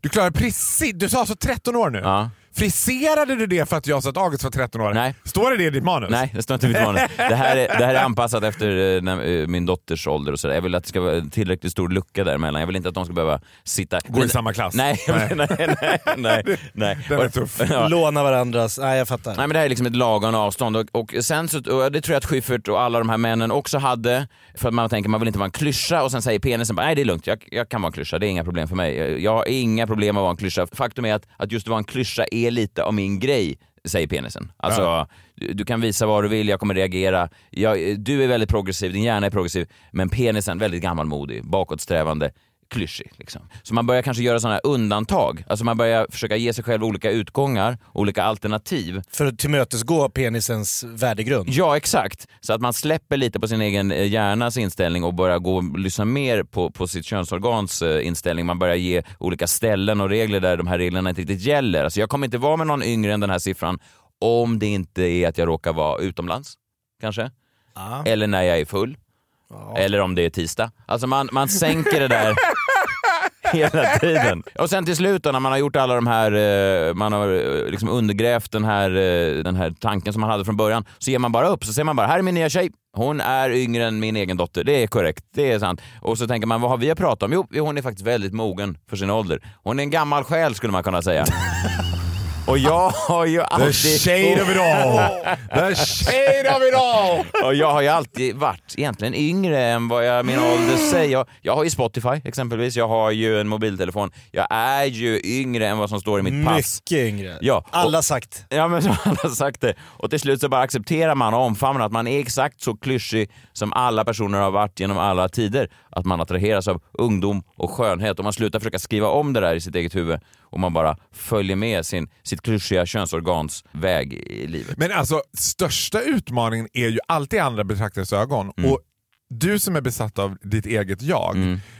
Du klarar precis... Du sa alltså 13 år nu? Ja. Friserade du det för att jag sa att August var 13 år? Nej. Står det det i ditt manus? Nej, det står inte i mitt manus. Det här är, det här är anpassat efter eh, när, eh, min dotters ålder och sådär. Jag vill att det ska vara en tillräckligt stor lucka däremellan. Jag vill inte att de ska behöva sitta... Gå i samma klass? Nej, nej, nej. nej, nej, nej. Den är Och- tuff. Ja. Låna varandras, nej jag fattar. Nej men det här är liksom ett lagom avstånd och, och sen så, och det tror jag att Schyffert och alla de här männen också hade, för att man tänker man vill inte vara en klyscha och sen säger penisen bara, nej det är lugnt, jag, jag kan vara en klyscha, det är inga problem för mig. Jag har inga problem med att vara en klyscha. Faktum är att, att just att vara en klyscha är lite av min grej, säger penisen. Alltså, du, du kan visa vad du vill, jag kommer reagera. Jag, du är väldigt progressiv, din hjärna är progressiv, men penisen väldigt gammalmodig, bakåtsträvande klyschig. Liksom. Så man börjar kanske göra sådana här undantag. Alltså man börjar försöka ge sig själv olika utgångar, olika alternativ. För att tillmötesgå penisens värdegrund. Ja, exakt. Så att man släpper lite på sin egen eh, hjärnas inställning och börjar gå och lyssna mer på, på sitt könsorgans eh, inställning. Man börjar ge olika ställen och regler där de här reglerna inte riktigt gäller. Alltså jag kommer inte vara med någon yngre än den här siffran om det inte är att jag råkar vara utomlands, kanske. Ja. Eller när jag är full. Eller om det är tisdag. Alltså man, man sänker det där hela tiden. Och sen till slut då, när man har gjort alla de här, eh, man har eh, liksom undergrävt den här, eh, den här tanken som man hade från början, så ger man bara upp. Så säger man bara, här är min nya tjej. Hon är yngre än min egen dotter. Det är korrekt, det är sant. Och så tänker man, vad har vi att prata om? Jo, hon är faktiskt väldigt mogen för sin ålder. Hon är en gammal själ skulle man kunna säga. Och jag har ju The alltid... shade of it all! The shade of it all! Och jag har ju alltid varit egentligen yngre än vad jag, min ålder säger. Jag, jag har ju Spotify exempelvis, jag har ju en mobiltelefon. Jag är ju yngre än vad som står i mitt pass. Mycket yngre. Ja, och- Alla sagt. Ja men så har alla sagt det. Och till slut så bara accepterar man och omfamnar att man är exakt så klyschig som alla personer har varit genom alla tider. Att man attraheras av ungdom och skönhet och man slutar försöka skriva om det där i sitt eget huvud och man bara följer med sin, sitt klyschiga könsorgans väg i livet. Men alltså, största utmaningen är ju alltid andra betraktares ögon. Mm. Och du som är besatt av ditt eget jag,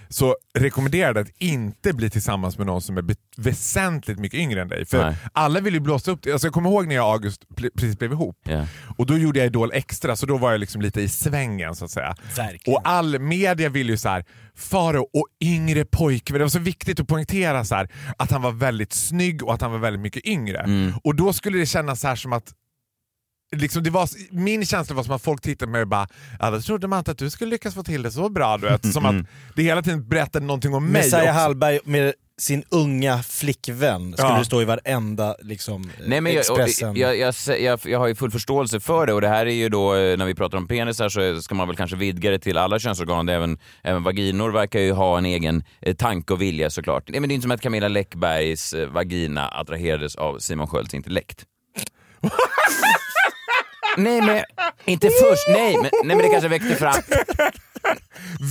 så rekommenderar jag att inte bli tillsammans med någon som är väsentligt mycket yngre än dig. För Nej. alla vill ju blåsa upp det. Alltså jag kommer ihåg när jag och August precis blev ihop. Ja. Och då gjorde jag Idol extra, så då var jag liksom lite i svängen så att säga. Verkligen. Och all media vill ju så här, Faro och yngre pojkvän. Det var så viktigt att poängtera så här, att han var väldigt snygg och att han var väldigt mycket yngre. Mm. Och då skulle det kännas så här som att Liksom det var, min känsla var som att folk tittade på mig och bara ja, då trodde man inte att du skulle lyckas få till det så bra. Du vet. Som att det hela tiden berättade någonting om mig Messiah. Hallberg med sin unga flickvän skulle Ja. det stå i varenda liksom, Nej, men jag, Expressen. jag, jag, jag, jag, jag har ju full förståelse för det och det här är ju då, eh, när vi pratar om penisar så ska man väl kanske vidga det till alla könsorgan. Även, även vaginor verkar ju ha en egen eh, tanke och vilja såklart. Nej, men det är inte som att Camilla Läckbergs eh, vagina attraherades av Simon Skölds intellekt. nej men, inte först, nej men, nej men det kanske väckte fram...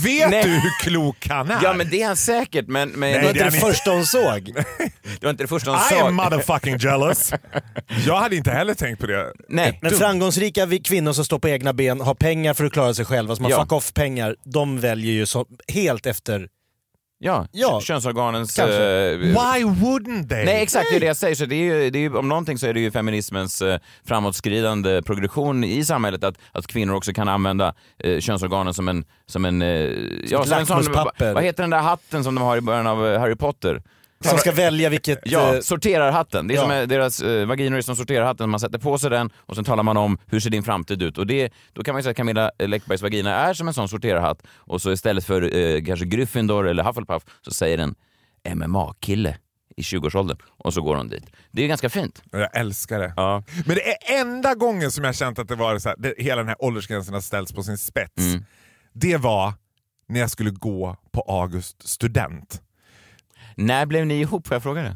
Vet Nej. du hur klok han är? Ja men det är han säkert men... men det var inte det är det första hon såg. det var inte det första hon I am sa. motherfucking jealous. jag hade inte heller tänkt på det. Nej. Men framgångsrika vi- kvinnor som står på egna ben, har pengar för att klara sig själva, som har Ja. fuck off-pengar, de väljer ju så, helt efter... Ja, Ja, könsorganens... eh, Why wouldn't they? Nej exakt, det är det jag säger. Så det är ju, det är ju, om någonting så är det ju feminismens eh, framåtskridande progression i samhället att, att kvinnor också kan använda eh, könsorganen som en... Som en eh, ja, ett som en sån, vad heter den där hatten som de har i början av eh, Harry Potter? Som ska välja vilket... Ja, eh, sorterarhatten. Det är ja. som deras eh, vaginor som sorterarhatten. Man sätter på sig den och sen talar man om hur ser din framtid ut. Och det, då kan man säga att Camilla Läckbergs vagina är som en sån sorterarhatt. Och så istället för eh, kanske Gryffindor eller Hufflepuff så säger den MMA-kille i 20-årsåldern. Och så går hon dit. Det är ganska fint. Jag älskar det. Ja. Men det är enda gången som jag känt att det var så här, det, hela den här åldersgränsen har ställts på sin spets. Mm. Det var när jag skulle gå på August student. När blev ni ihop får jag fråga det?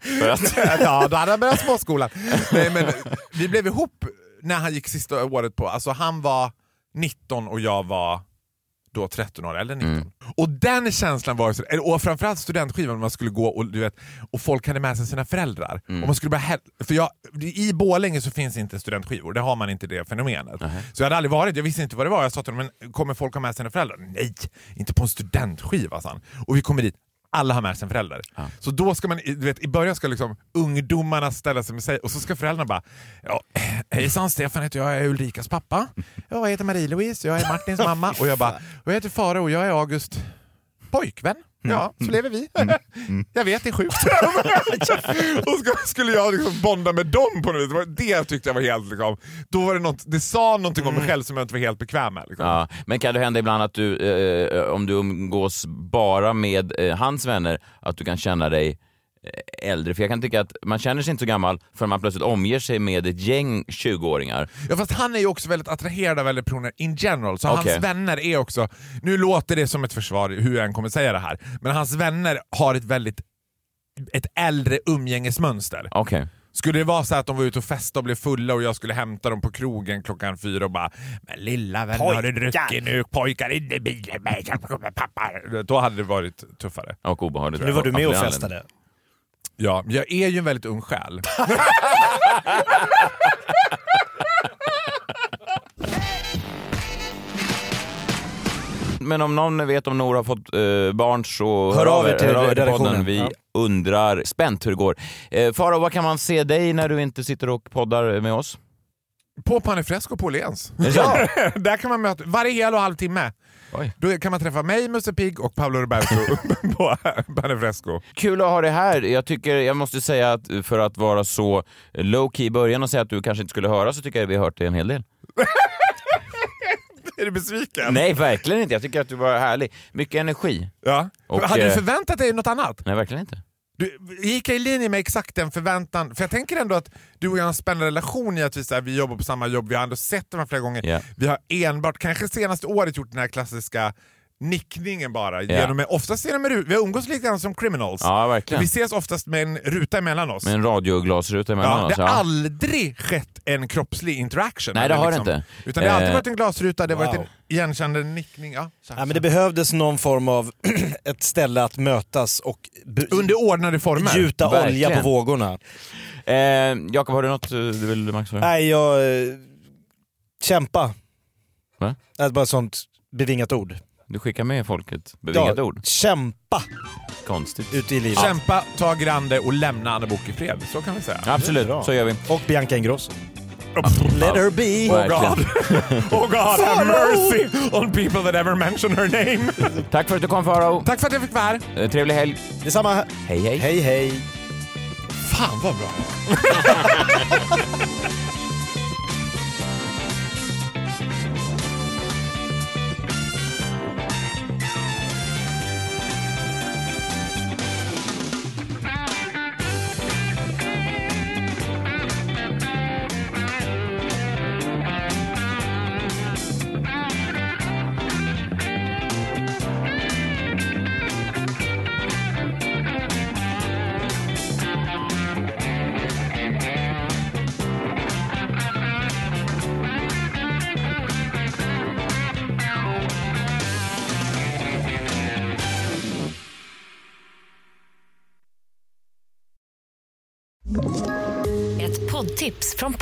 För att, ja, då hade han börjat småskolan. Nej, men vi blev ihop när han gick sista året på, alltså han var 19 och jag var då 13 år, eller 19. Mm. Och den känslan var så, och framförallt studentskivan när man skulle gå och, du vet, och folk hade med sig sina föräldrar. Mm. Och man skulle bara, häl- för jag, I Borlänge så finns inte studentskivor, det har man inte det fenomenet. Så jag hade aldrig varit, jag visste inte vad det var. Jag sa till dem, men kommer folk ha med sina föräldrar? Nej, inte på en studentskiva sa han. Och vi kommer dit, alla har med sig en förälder. Så då ska man, du vet, i början ska liksom ungdomarna ställa sig med sig och så ska föräldrarna bara ja, Hejsan, Stefan heter jag, jag är Ulrikas pappa. Ja, jag heter Marie-Louise, jag är Martins mamma. Och jag bara, och jag heter Farao och jag är August pojkvän. Ja, så lever vi. Jag vet, det är sjukt. och skulle jag liksom bonda med dem på något vis. Det tyckte jag var helt... Liksom, då var det, något, det sa någonting om mig själv som jag inte var helt bekväm med. Liksom. Ja, men kan det hända ibland att du, eh, om du umgås bara med eh, hans vänner, att du kan känna dig eh, äldre? För jag kan tycka att man känner sig inte så gammal förrän man plötsligt omger sig med ett gäng 20-åringar. Ja fast han är ju också väldigt attraherad av äldre personer in general, så Okej. hans vänner är också, nu låter det som ett försvar hur jag än kommer säga det här, men hans vänner har ett väldigt ett äldre umgängesmönster. Okej. Skulle det vara så att de var ute och festade och blev fulla och jag skulle hämta dem på krogen klockan fyra och bara “Men lilla vän, har du druckit nu? Pojkar in i bilen med pappa”. Då hade det varit tuffare. Och obehagligt. Nu var du med och festade. Ja, jag är ju en väldigt ung själ. Men om någon vet om Nora har fått eh, barn så Hör av er till till redaktionen. podden. Vi Ja. undrar spänt hur det går. Eh, Farao, var kan man se dig när du inte sitter och poddar med oss? På Panifresco på Åhléns. det så? Där kan man möta, varje hel och halvtimme. Oj. Då kan man träffa mig, Musse Pigg och Paolo Roberto på Panifresco. Kul att ha det här. Jag tycker, jag måste säga att för att vara så low key i början och säga att du kanske inte skulle höra så tycker jag att vi har hört det en hel del. Är du besviken? Nej, verkligen inte. Jag tycker att du var härlig. Mycket energi. Ja. Och, Hade du eh, förväntat dig något annat? Nej, verkligen inte. Du, gick i linje med exakt den förväntan? För jag tänker ändå att du och jag har en spännande relation i att vi, så här, vi jobbar på samma jobb, vi har ändå sett varandra flera gånger. Ja. Vi har enbart, kanske senaste året, gjort den här klassiska nickningen bara. Genom, oftast genom en. Vi har umgås lite grann som criminals. Ja, verkligen. Vi ses oftast med en ruta emellan oss. Med en radioglasruta emellan Ja, oss. det har Ja. aldrig skett en kroppslig interaction. Nej, det har det inte. Utan det har alltid Eh, varit en glasruta, det har varit wow. en igenkännande nickning. Ja, så Ja, men det behövdes någon form av ett ställe att mötas och Under ordnade former. gjuta Verkligen. olja på vågorna. Eh, Jakob, har du något eh, du vill marknadsföra? Nej, jag... eh, Kämpa. Va? Det är bara ett sånt bevingat ord. Du skickar med folk ett bevingat Ja, ord. Kämpa Konstigt. ute i livet. Kämpa, ta grande och lämna Anna Book i fred. Så kan vi säga. Absolut, så gör vi. Och Bianca Ingrosso. Let her be. Verkligen. Oh God, have mercy on people that ever mention her name. Tack för att du kom Farao. Tack för att jag fick vara här. Eh, Trevlig helg. Detsamma. Hej hej. Hej hej. Fan vad bra.